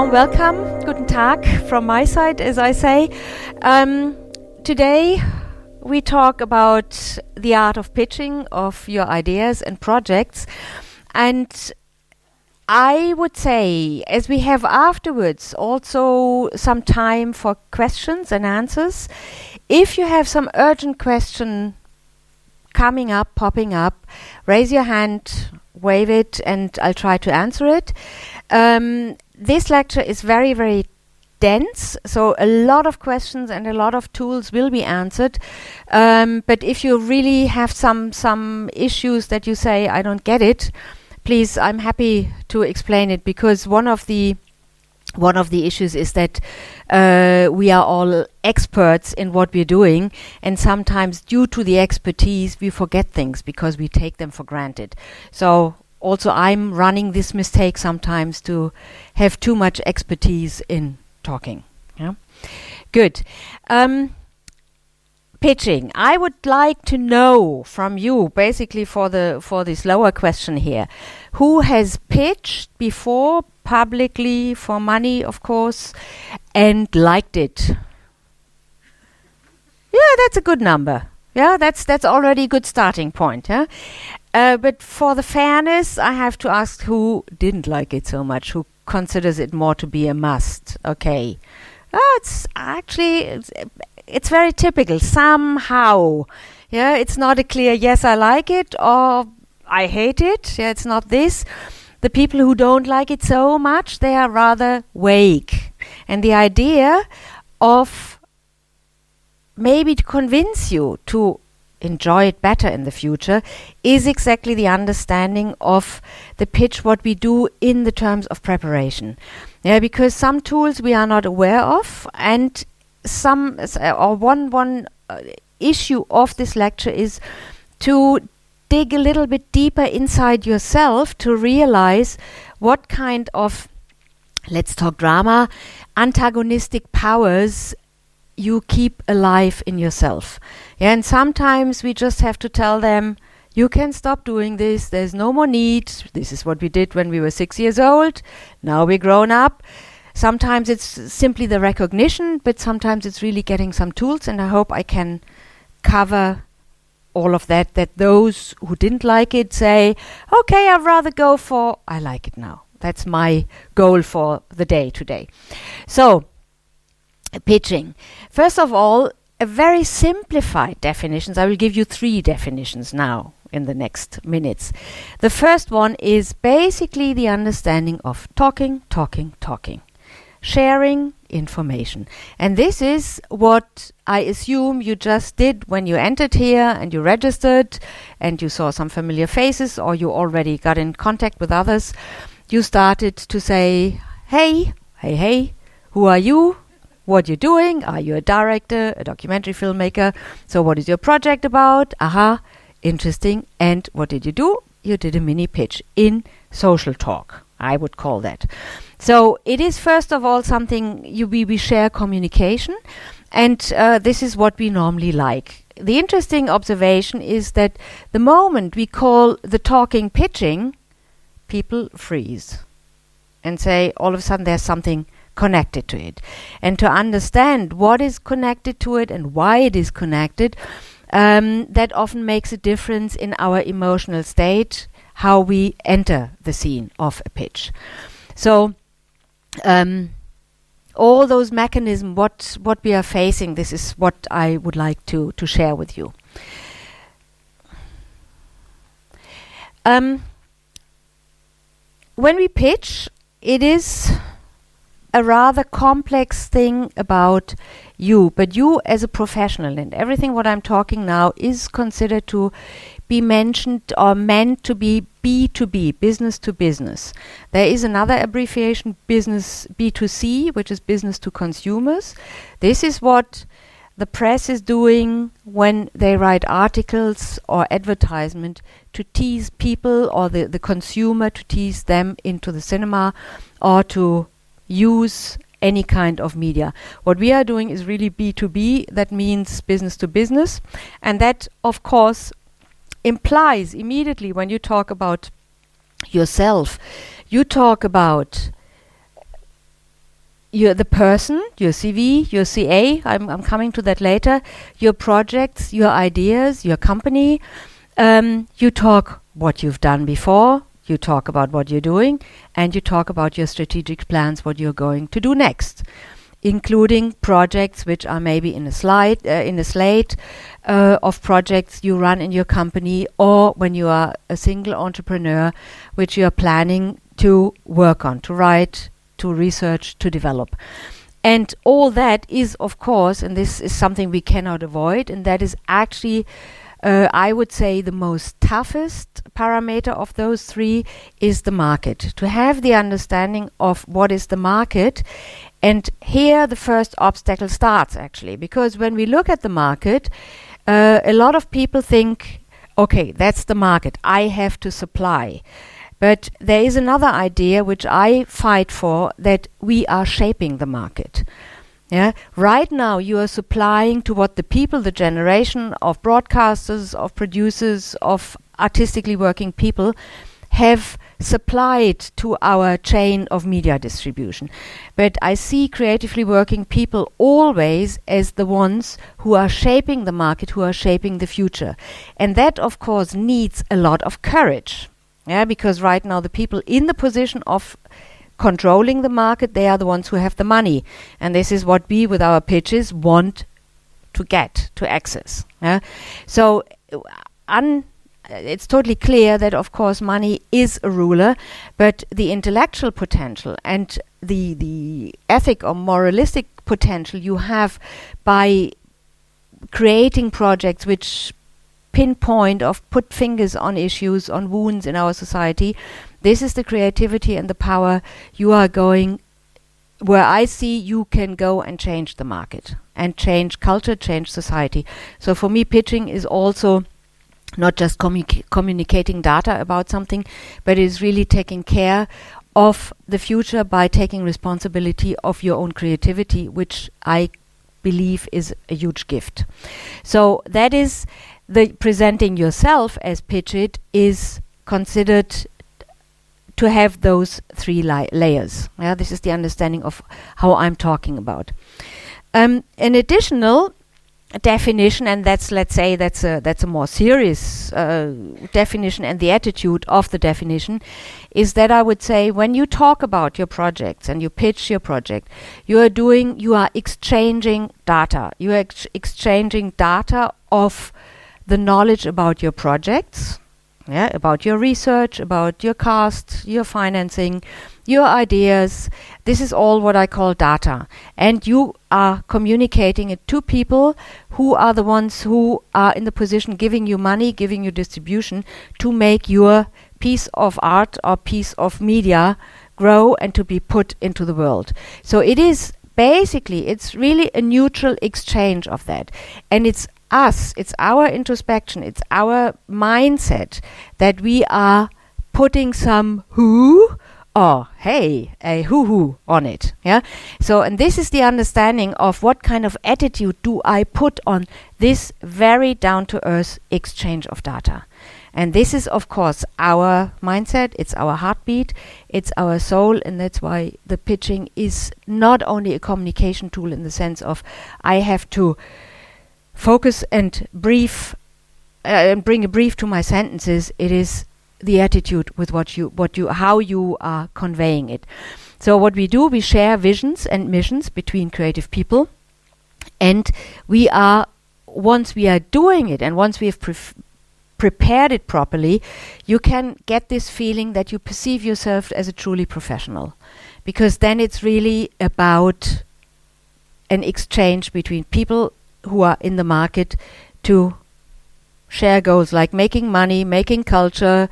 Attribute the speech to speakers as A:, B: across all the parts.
A: warm welcome. Guten Tag from my side, as I say. Um, today we talk about the art of pitching of your ideas and projects. And I would say, as we have afterwards also some time for questions and answers, if you have some urgent question coming up, popping up, raise your hand, wave it, and I'll try to answer it. Um, this lecture is very, very dense, so a lot of questions and a lot of tools will be answered. Um, but if you really have some some issues that you say I don't get it, please, I'm happy to explain it because one of the one of the issues is that uh, we are all experts in what we're doing, and sometimes, due to the expertise, we forget things because we take them for granted. So also I'm running this mistake sometimes to have too much expertise in talking. Yeah, good. Um, pitching. I would like to know from you, basically for the for this lower question here, who has pitched before publicly for money, of course, and liked it. Yeah, that's a good number. Yeah, that's that's already a good starting point. Yeah, uh, but for the fairness, I have to ask who didn't like it so much, who considers it more to be a must. Okay. Oh, it's actually it's, it's very typical. Somehow, yeah, it's not a clear yes, I like it or I hate it. Yeah, it's not this. The people who don't like it so much, they are rather vague, and the idea of maybe to convince you to enjoy it better in the future is exactly the understanding of the pitch what we do in the terms of preparation. Yeah because some tools we are not aware of and some uh, or one one uh, issue of this lecture is to dig a little bit deeper inside yourself to realize what kind of let's talk drama antagonistic powers you keep alive in yourself. Yeah, and sometimes we just have to tell them, you can stop doing this, there's no more need. This is what we did when we were six years old. Now we're grown up. Sometimes it's simply the recognition, but sometimes it's really getting some tools, and I hope I can cover all of that. That those who didn't like it say, okay, I'd rather go for I like it now. That's my goal for the day today. So, pitching. First of all, a very simplified definitions. I will give you three definitions now in the next minutes. The first one is basically the understanding of talking, talking, talking, sharing information. And this is what I assume you just did when you entered here and you registered and you saw some familiar faces or you already got in contact with others. You started to say, hey, hey, hey, who are you? What you're doing. Are you a director, a documentary filmmaker? So, what is your project about? Aha, interesting. And what did you do? You did a mini pitch in social talk, I would call that. So, it is first of all something you, we, we share communication, and uh, this is what we normally like. The interesting observation is that the moment we call the talking pitching, people freeze and say all of a sudden there's something connected to it. And to understand what is connected to it and why it is connected, um, that often makes a difference in our emotional state, how we enter the scene of a pitch. So, um, all those mechanisms, what what we are facing, this is what I would like to to share with you. Um, when we pitch, it is a rather complex thing about you, but you as a professional and everything what I'm talking now is considered to be mentioned or meant to be B2B, business to business. There is another abbreviation, business B2C, which is business to consumers. This is what the press is doing when they write articles or advertisement to tease people or the, the consumer to tease them into the cinema or to use any kind of media. What we are doing is really B2B, that means business to business. And that, of course, implies immediately when you talk about yourself, you talk about you're the person, your CV, your CA, I'm, I'm coming to that later, your projects, your ideas, your company. Um, you talk what you've done before, you talk about what you're doing, and you talk about your strategic plans, what you're going to do next, including projects which are maybe in a slide, uh, in a slate uh, of projects you run in your company, or when you are a single entrepreneur, which you are planning to work on, to write, to research, to develop. And all that is, of course, and this is something we cannot avoid, and that is actually, uh, I would say, the most toughest parameter of those three is the market. To have the understanding of what is the market. And here the first obstacle starts, actually, because when we look at the market, uh, a lot of people think, okay, that's the market, I have to supply. But there is another idea which I fight for that we are shaping the market. Yeah, right now you are supplying to what the people, the generation of broadcasters, of producers, of artistically working people have supplied to our chain of media distribution. But I see creatively working people always as the ones who are shaping the market, who are shaping the future. And that, of course, needs a lot of courage. Yeah, because right now the people in the position of controlling the market, they are the ones who have the money. And this is what we, with our pitches, want to get, to access. Yeah? So, un it's totally clear that, of course, money is a ruler, but the intellectual potential and the the ethic or moralistic potential you have by creating projects which pinpoint of put fingers on issues, on wounds in our society. This is the creativity and the power you are going where I see you can go and change the market and change culture, change society. So for me, pitching is also not just commu- communicating data about something, but is really taking care of the future by taking responsibility of your own creativity, which I believe is a huge gift. So that is the presenting yourself as pitch it is considered to have those three li- layers. Yeah, this is the understanding of how I'm talking about. Um, an additional definition, and that's let's say that's a that's a more serious uh, definition, and the attitude of the definition is that I would say when you talk about your projects and you pitch your project, you are doing you are exchanging data. You are ex- exchanging data of the knowledge about your projects, yeah, about your research, about your cost, your financing, your ideas. This is all what I call data. And you are communicating it to people who are the ones who are in the position giving you money, giving you distribution to make your piece of art or piece of media grow and to be put into the world. So it is basically it's really a neutral exchange of that and it's us, it's our introspection, it's our mindset that we are putting some who or hey, a hoo hoo on it. Yeah. So, and this is the understanding of what kind of attitude do I put on this very down to earth exchange of data. And this is, of course, our mindset, it's our heartbeat, it's our soul, and that's why the pitching is not only a communication tool in the sense of I have to focus and brief uh, and bring a brief to my sentences it is the attitude with what you what you how you are conveying it. So what we do we share visions and missions between creative people and we are once we are doing it and once we have prepared it properly you can get this feeling that you perceive yourself as a truly professional because then it's really about an exchange between people who are in the market to share goals like making money, making culture,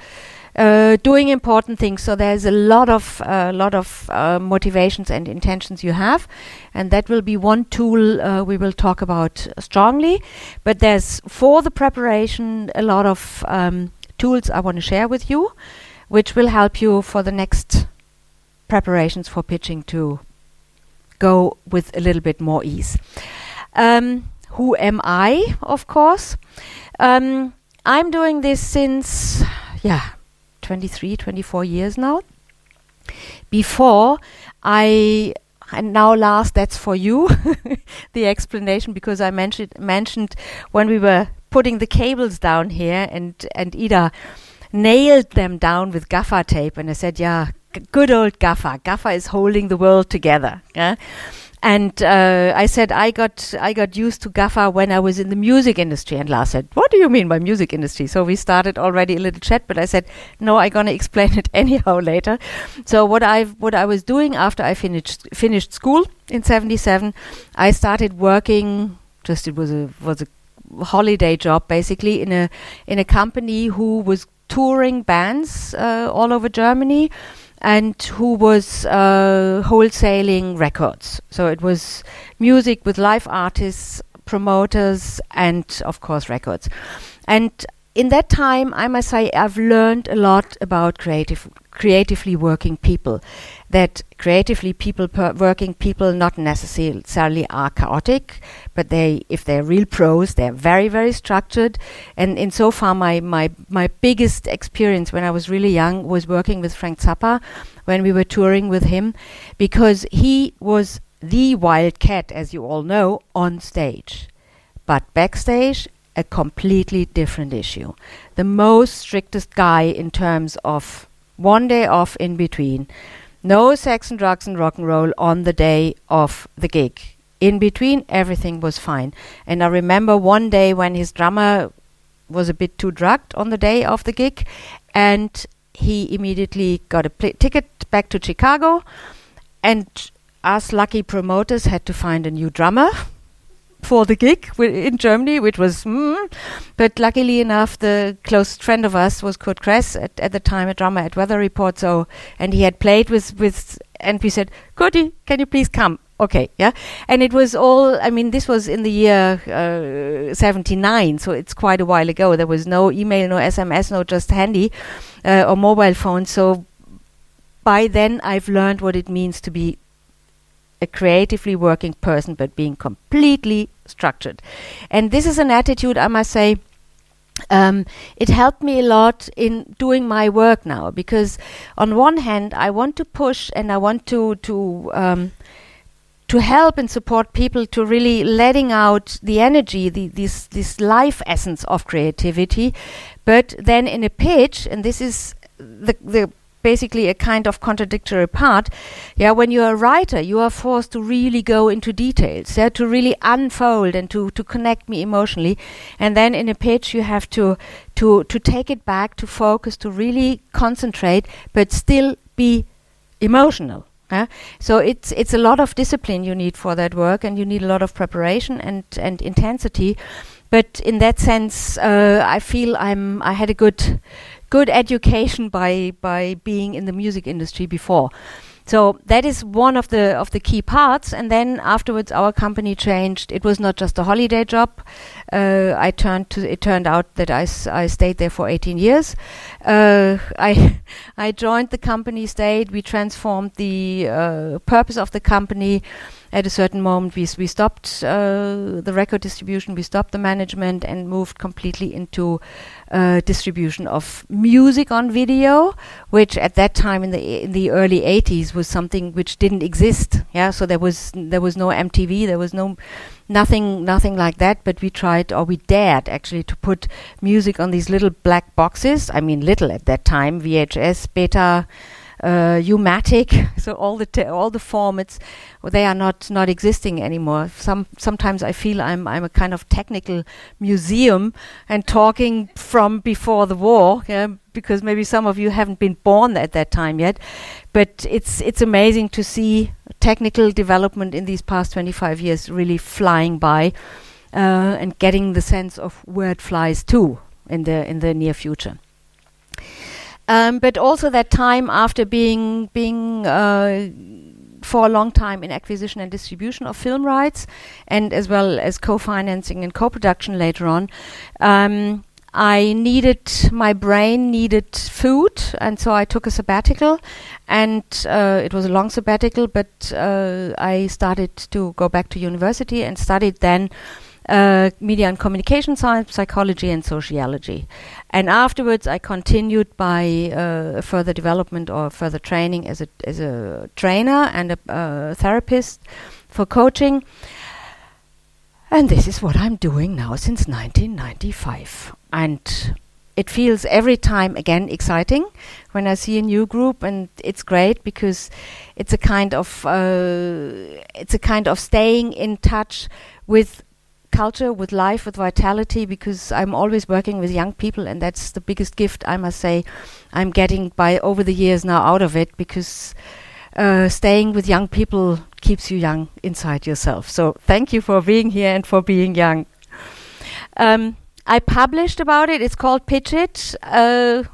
A: uh, doing important things. So there's a lot of uh, lot of uh, motivations and intentions you have, and that will be one tool uh, we will talk about strongly. But there's for the preparation a lot of um, tools I want to share with you, which will help you for the next preparations for pitching to go with a little bit more ease. Um, who am I, of course. Um, I'm doing this since, yeah, 23, 24 years now. Before, I and now last that's for you, the explanation, because I mentioned mentioned when we were putting the cables down here, and and Ida nailed them down with gaffer tape, and I said, yeah, good old gaffer. Gaffer is holding the world together. Yeah. And uh, I said I got I got used to Gaffer when I was in the music industry. And Lars said, "What do you mean by music industry?" So we started already a little chat, but I said, "No, I'm gonna explain it anyhow later." So what I what I was doing after I finished finished school in '77, I started working. Just it was a was a holiday job basically in a in a company who was touring bands uh, all over Germany and who was uh, wholesaling records. So it was music with live artists, promoters, and of course records. And in that time, I must say, I've learned a lot about creative, creatively working people. That creatively people working people not necessarily are chaotic, but they, if they're real pros, they're very, very structured. And in so far, my my my biggest experience when I was really young was working with Frank Zappa, when we were touring with him, because he was the wild cat, as you all know, on stage, but backstage a completely different issue. The most strictest guy in terms of one day off in between. No sex and drugs and rock and roll on the day of the gig. In between, everything was fine. And I remember one day when his drummer was a bit too drugged on the day of the gig, and he immediately got a pl- ticket back to Chicago, and us lucky promoters had to find a new drummer for the gig in Germany, which was, mm, but luckily enough, the close friend of us was Curt Cress at, at the time, a drummer at Weather Report. So, and he had played with with, and we said, Kurti, can you please come? Okay, yeah, and it was all. I mean, this was in the year uh, '79, so it's quite a while ago. There was no email, no SMS, no just handy uh, or mobile phone. So by then, I've learned what it means to be a creatively working person, but being completely structured. And this is an attitude, I must say, um, it helped me a lot in doing my work now because, on one hand, I want to push and I want to to um, to help and support people to really letting out the energy, the this this life essence of creativity, but then in a pitch, and this is the the basically a kind of contradictory part. Yeah, when you're a writer, you are forced to really go into details, yeah, to really unfold and to, to connect me emotionally. And then in a pitch, you have to to to take it back, to focus, to really concentrate, but still be emotional. Yeah? So it's it's a lot of discipline you need for that work, and you need a lot of preparation and and intensity. But in that sense, uh, I feel I'm I had a good good education by by being in the music industry before. So that is one of the of the key parts. And then afterwards, our company changed. It was not just a holiday job. Uh, I turned to. It turned out that I, I stayed there for 18 years. Uh, I I joined the company, stayed. We transformed the uh, purpose of the company. At a certain moment, we we stopped uh, the record distribution. We stopped the management and moved completely into uh, distribution of music on video, which at that time in the in the early 80s was something which didn't exist. Yeah, so there was there was no MTV, there was no nothing nothing like that. But we tried, or we dared actually, to put music on these little black boxes. I mean, little at that time, VHS, Beta. Uh, U-matic, so all the t- all the formats, they are not not existing anymore. Some sometimes I feel I'm I'm a kind of technical museum and talking from before the war, yeah, because maybe some of you haven't been born at that time yet. But it's it's amazing to see technical development in these past 25 years really flying by, uh, and getting the sense of where it flies to in the in the near future. Um, but also that time after being being uh, for a long time in acquisition and distribution of film rights, and as well as co-financing and co-production later on. Um, I needed my brain needed food, and so I took a sabbatical, and uh, it was a long sabbatical. But uh, I started to go back to university and studied then uh, media and communication science, psychology, and sociology. And afterwards, I continued by uh, further development or further training as a as a trainer and a uh, therapist for coaching. And this is what I'm doing now since 1995. And it feels every time again exciting when I see a new group, and it's great because it's a kind of uh, it's a kind of staying in touch with culture, with life, with vitality. Because I'm always working with young people, and that's the biggest gift I must say I'm getting by over the years now out of it. Because uh, staying with young people keeps you young inside yourself. So thank you for being here and for being young. Um, I published about it. It's called Pitch It. Uh,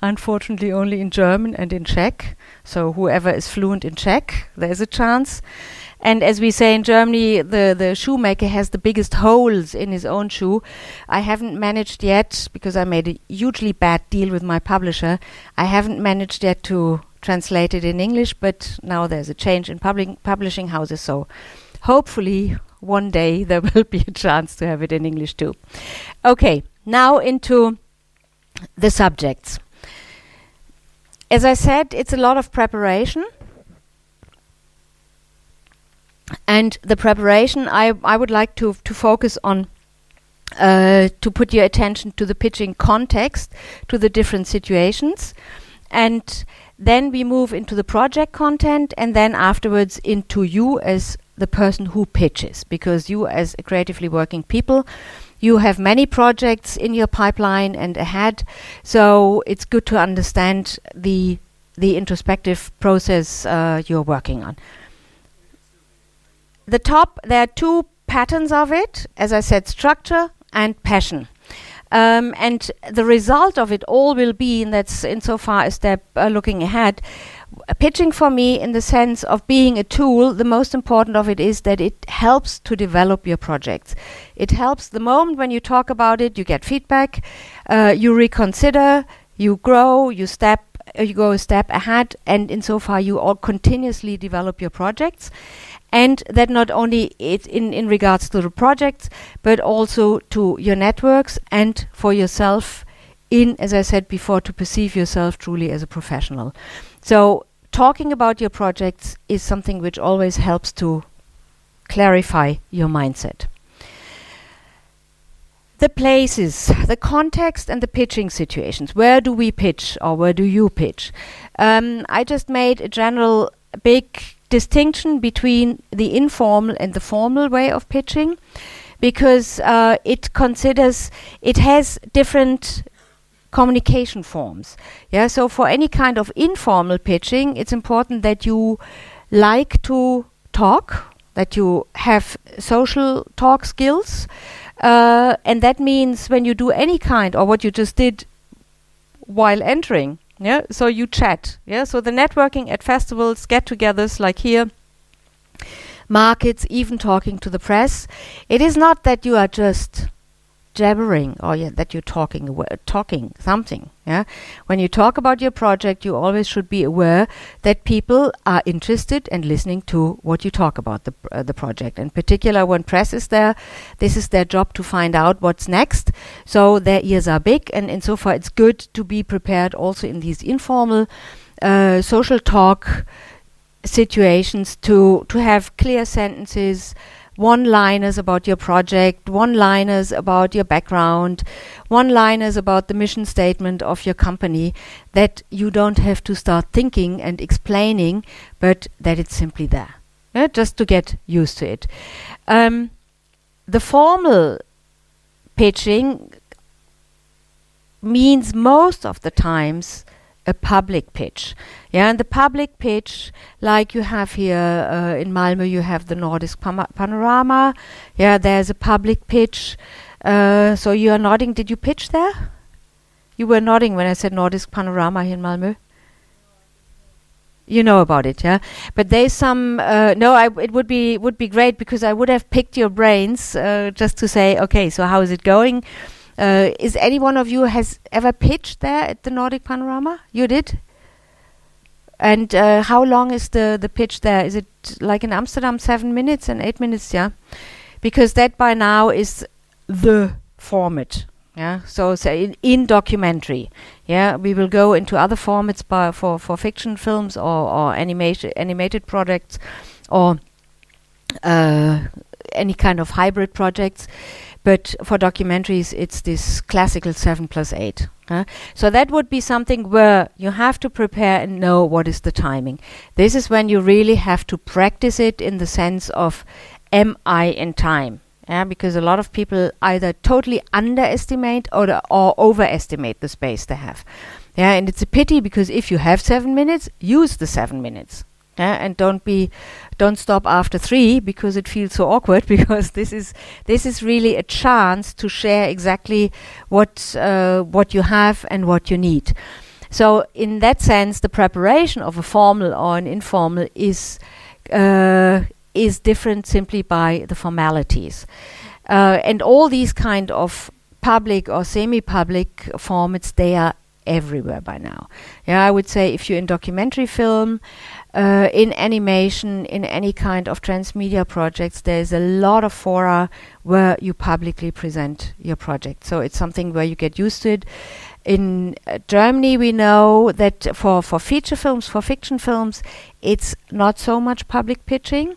A: unfortunately, only in German and in Czech. So whoever is fluent in Czech, there's a chance. And as we say in Germany, the, the shoemaker has the biggest holes in his own shoe. I haven't managed yet, because I made a hugely bad deal with my publisher, I haven't managed yet to translate it in English, but now there's a change in publishing houses, so hopefully one day there will be a chance to have it in English too. Okay, now into the subjects. As I said, it's a lot of preparation. And the preparation, I, I would like to, to focus on uh, to put your attention to the pitching context, to the different situations. And then we move into the project content, and then afterwards into you as the person who pitches, because you, as a creatively working people, you have many projects in your pipeline and ahead, so it's good to understand the the introspective process uh, you're working on. The top, there are two patterns of it, as I said, structure and passion. Um, and the result of it all will be, and that's insofar a step uh, looking ahead, pitching for me in the sense of being a tool, the most important of it is that it helps to develop your projects. It helps the moment when you talk about it, you get feedback, uh, you reconsider, you grow, you step, uh, you go a step ahead, and insofar you all continuously develop your projects and that not only in, in regards to the projects, but also to your networks and for yourself in, as I said before, to perceive yourself truly as a professional. So talking about your projects is something which always helps to clarify your mindset. The places, the context, and the pitching situations. Where do we pitch, or where do you pitch? Um, I just made a general big distinction between the informal and the formal way of pitching because uh, it considers it has different communication forms. Yeah so for any kind of informal pitching it's important that you like to talk that you have social talk skills uh, and that means when you do any kind or what you just did while entering yeah, so you chat. Yeah, so the networking at festivals, get-togethers like here, markets, even talking to the press. It is not that you are just jabbering. Or yeah, that you're talking talking something yeah? When you talk about your project you always should be aware that people are interested and listening to what you talk about the uh, the project. In particular when press is there this is their job to find out what's next. So their ears are big and insofar it's good to be prepared also in these informal uh, social talk situations to to have clear sentences one liners about your project, one liners about your background, one liners about the mission statement of your company that you don't have to start thinking and explaining, but that it's simply there. Yeah, just to get used to it. Um, the formal pitching means most of the times a public pitch. Yeah, and the public pitch, like you have here uh, in Malmö, you have the Nordisk Panorama. Yeah, there's a public pitch. Uh, so you are nodding. Did you pitch there? You were nodding when I said Nordic Panorama here in Malmö. You know about it, yeah. But there's some. Uh, no, I, it would be would be great because I would have picked your brains uh, just to say, okay, so how is it going? Uh, is any one of you has ever pitched there at the Nordic Panorama? You did. And uh, how long is the the pitch there? Is it like in Amsterdam, seven minutes and eight minutes? Yeah, because that by now is the format. Yeah, so, so in, in documentary, yeah, we will go into other formats by for, for fiction films or, or animation animated projects or uh, any kind of hybrid projects. But for documentaries, it's this classical seven plus eight. Uh, so that would be something where you have to prepare and know what is the timing. This is when you really have to practice it in the sense of, am I in time? Yeah, because a lot of people either totally underestimate or, or overestimate the space they have. Yeah, and it's a pity because if you have seven minutes, use the seven minutes. Yeah, and don't be don't stop after three because it feels so awkward because this is this is really a chance to share exactly what uh, what you have and what you need. So in that sense, the preparation of a formal or an informal is uh, is different simply by the formalities, uh, and all these kind of public or semi-public formats they are everywhere by now. Yeah, I would say if you're in documentary film uh, in animation, in any kind of transmedia projects, there's a lot of fora where you publicly present your project. So it's something where you get used to it. In uh, Germany, we know that for, for feature films, for fiction films, it's not so much public pitching.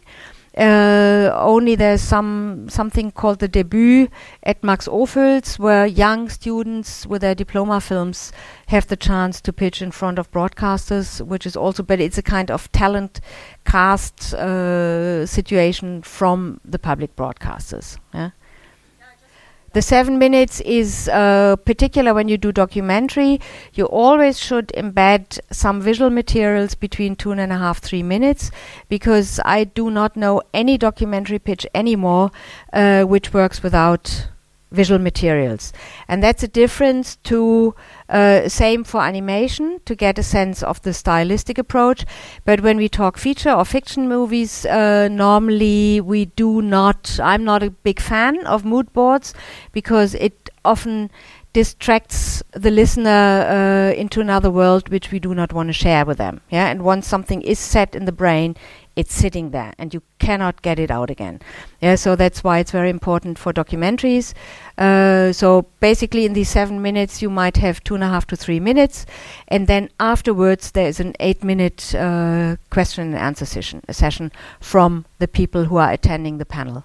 A: Uh, only there's some something called the debut at Max Ophüls, where young students with their diploma films have the chance to pitch in front of broadcasters, which is also, but it's a kind of talent cast uh, situation from the public broadcasters. Yeah? The seven minutes is uh, particular when you do documentary. You always should embed some visual materials between two and a half, three minutes, because I do not know any documentary pitch anymore uh, which works without visual materials. And that's a difference to uh, same for animation to get a sense of the stylistic approach. But when we talk feature or fiction movies, uh, normally we do not. I'm not a big fan of mood boards because it often distracts the listener uh, into another world which we do not want to share with them. Yeah, and once something is set in the brain, it's sitting there and you cannot get it out again. Yeah, so that's why it's very important for documentaries. Uh, so basically, in these seven minutes, you might have two and a half to three minutes, and then afterwards there is an eight-minute uh, question and answer session, session from the people who are attending the panel.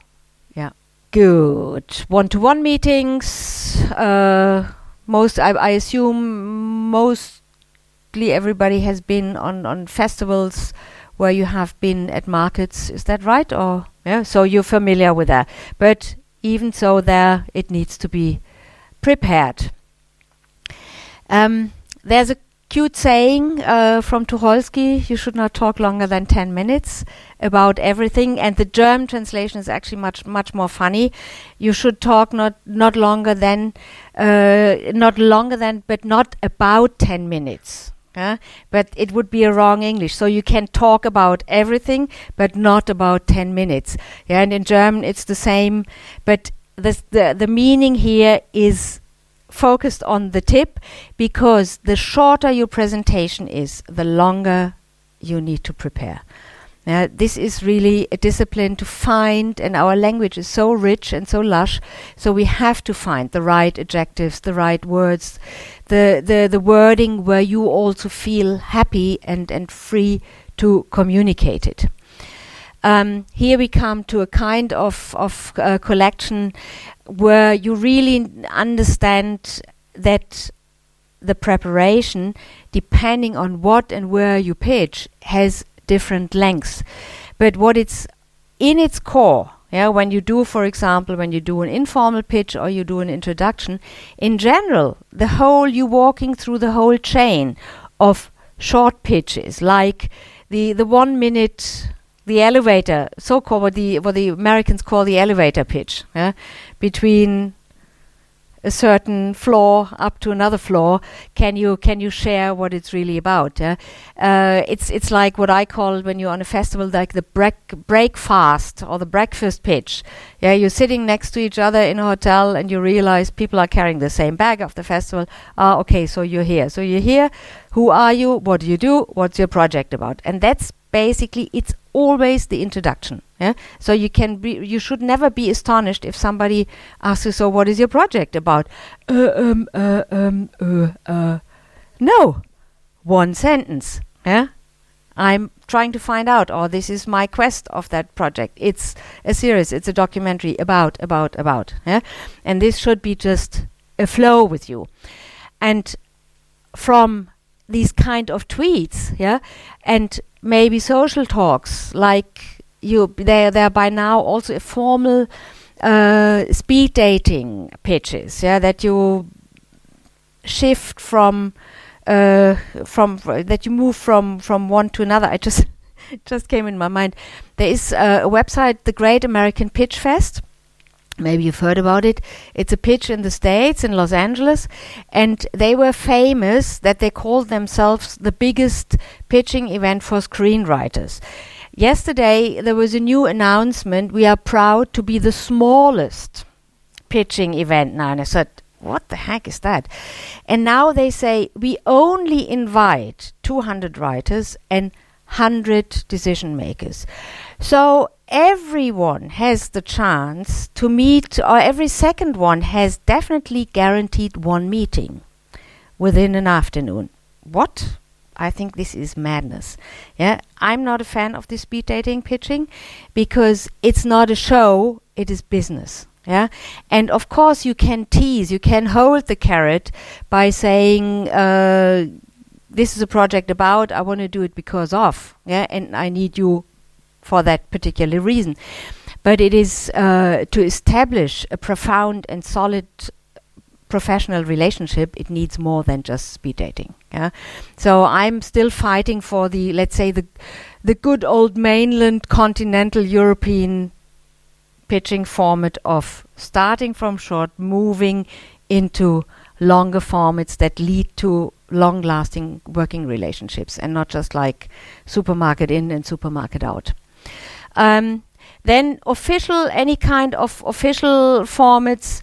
A: Yeah, good. One-to-one meetings. Uh, most, I, I assume, mostly everybody has been on on festivals where you have been at markets. Is that right? Or yeah, so you're familiar with that. But even so, there it needs to be prepared. Um, there's a cute saying uh, from Tucholsky: "You should not talk longer than ten minutes about everything." And the German translation is actually much much more funny. You should talk not not longer than uh, not longer than, but not about ten minutes. Yeah? But it would be a wrong English. So you can talk about everything, but not about 10 minutes. Yeah, and in German it's the same, but the, the, the meaning here is focused on the tip because the shorter your presentation is, the longer you need to prepare. Uh, this is really a discipline to find, and our language is so rich and so lush, so we have to find the right adjectives, the right words, the, the, the wording where you also feel happy and, and free to communicate it. Um, here we come to a kind of, of uh, collection where you really understand that the preparation, depending on what and where you pitch, has different lengths. But what it's in its core, yeah, when you do, for example, when you do an informal pitch or you do an introduction, in general, the whole you walking through the whole chain of short pitches, like the the one minute, the elevator, so called what the what the Americans call the elevator pitch, yeah, between a certain floor up to another floor can you can you share what it's really about uh, it's it's like what I call when you're on a festival like the break breakfast or the breakfast pitch. Yeah you're sitting next to each other in a hotel and you realize people are carrying the same bag of the festival. Ah okay so you're here. So you're here. Who are you? What do you do? What's your project about? And that's basically it's always the introduction Yeah. So you can be, you should never be astonished if somebody asks you, "So what is your project about?" Uh, um, uh, um, uh, uh. No, one sentence. Yeah. I'm trying to find out, or this is my quest of that project. It's a series. It's a documentary about, about, about. Yeah. And this should be just a flow with you, and from these kind of tweets, yeah, and maybe social talks like you there there by now also a formal uh, speed dating pitches yeah that you shift from uh, from that you move from from one to another. I just just came in my mind. There is uh, a website the great american pitch fest. Maybe you've heard about it. It's a pitch in the states in los angeles and they were famous that they called themselves the biggest pitching event for screenwriters Yesterday, there was a new announcement. We are proud to be the smallest pitching event now. And I said, what the heck is that? And now they say we only invite 200 writers and 100 decision makers. So everyone has the chance to meet, or every second one has definitely guaranteed one meeting within an afternoon. What? I think this is madness. Yeah, I'm not a fan of this speed dating pitching because it's not a show; it is business. Yeah, and of course you can tease, you can hold the carrot by saying, uh, "This is a project about. I want to do it because of." Yeah, and I need you for that particular reason. But it is uh, to establish a profound and solid professional relationship, it needs more than just speed dating. Yeah, so I'm still fighting for the let's say the the good old mainland continental European pitching format of starting from short, moving into longer formats that lead to long lasting working relationships and not just like supermarket in and supermarket out. Um, then official, any kind of official formats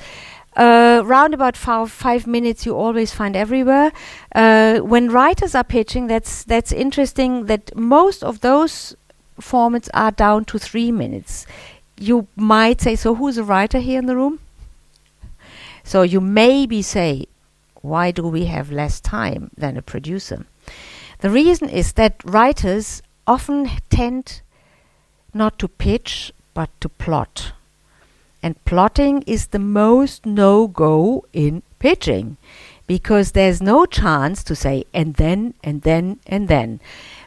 A: uh, round about five, five minutes, you always find everywhere. Uh, when writers are pitching, that's that's interesting. That most of those formats are down to three minutes. You might say, so who's a writer here in the room? So you maybe say, why do we have less time than a producer? The reason is that writers often tend not to pitch but to plot. And plotting is the most no go in pitching because there's no chance to say and then and then and then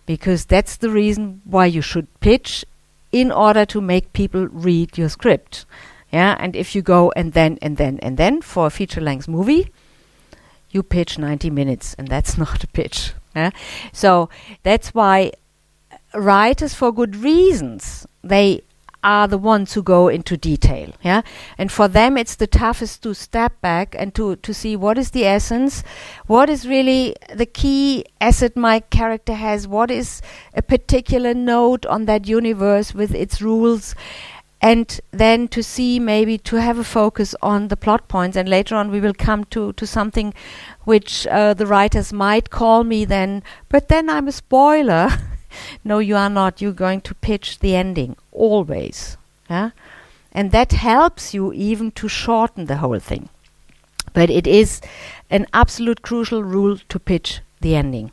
A: because that's the reason why you should pitch in order to make people read your script. Yeah, and if you go and then and then and then for a feature length movie, you pitch 90 minutes and that's not a pitch. Yeah? So that's why writers for good reasons they are the ones who go into detail yeah? And for them it's the toughest to step back and to to see what is the essence what is really the key asset my character has what is a particular note on that universe with its rules and then to see maybe to have a focus on the plot points. And later on we will come to to something which uh, the writers might call me then but then i'm a spoiler. No, you are not. You're going to pitch the ending always. Yeah? And that helps you even to shorten the whole thing. But it is an absolute crucial rule to pitch the ending.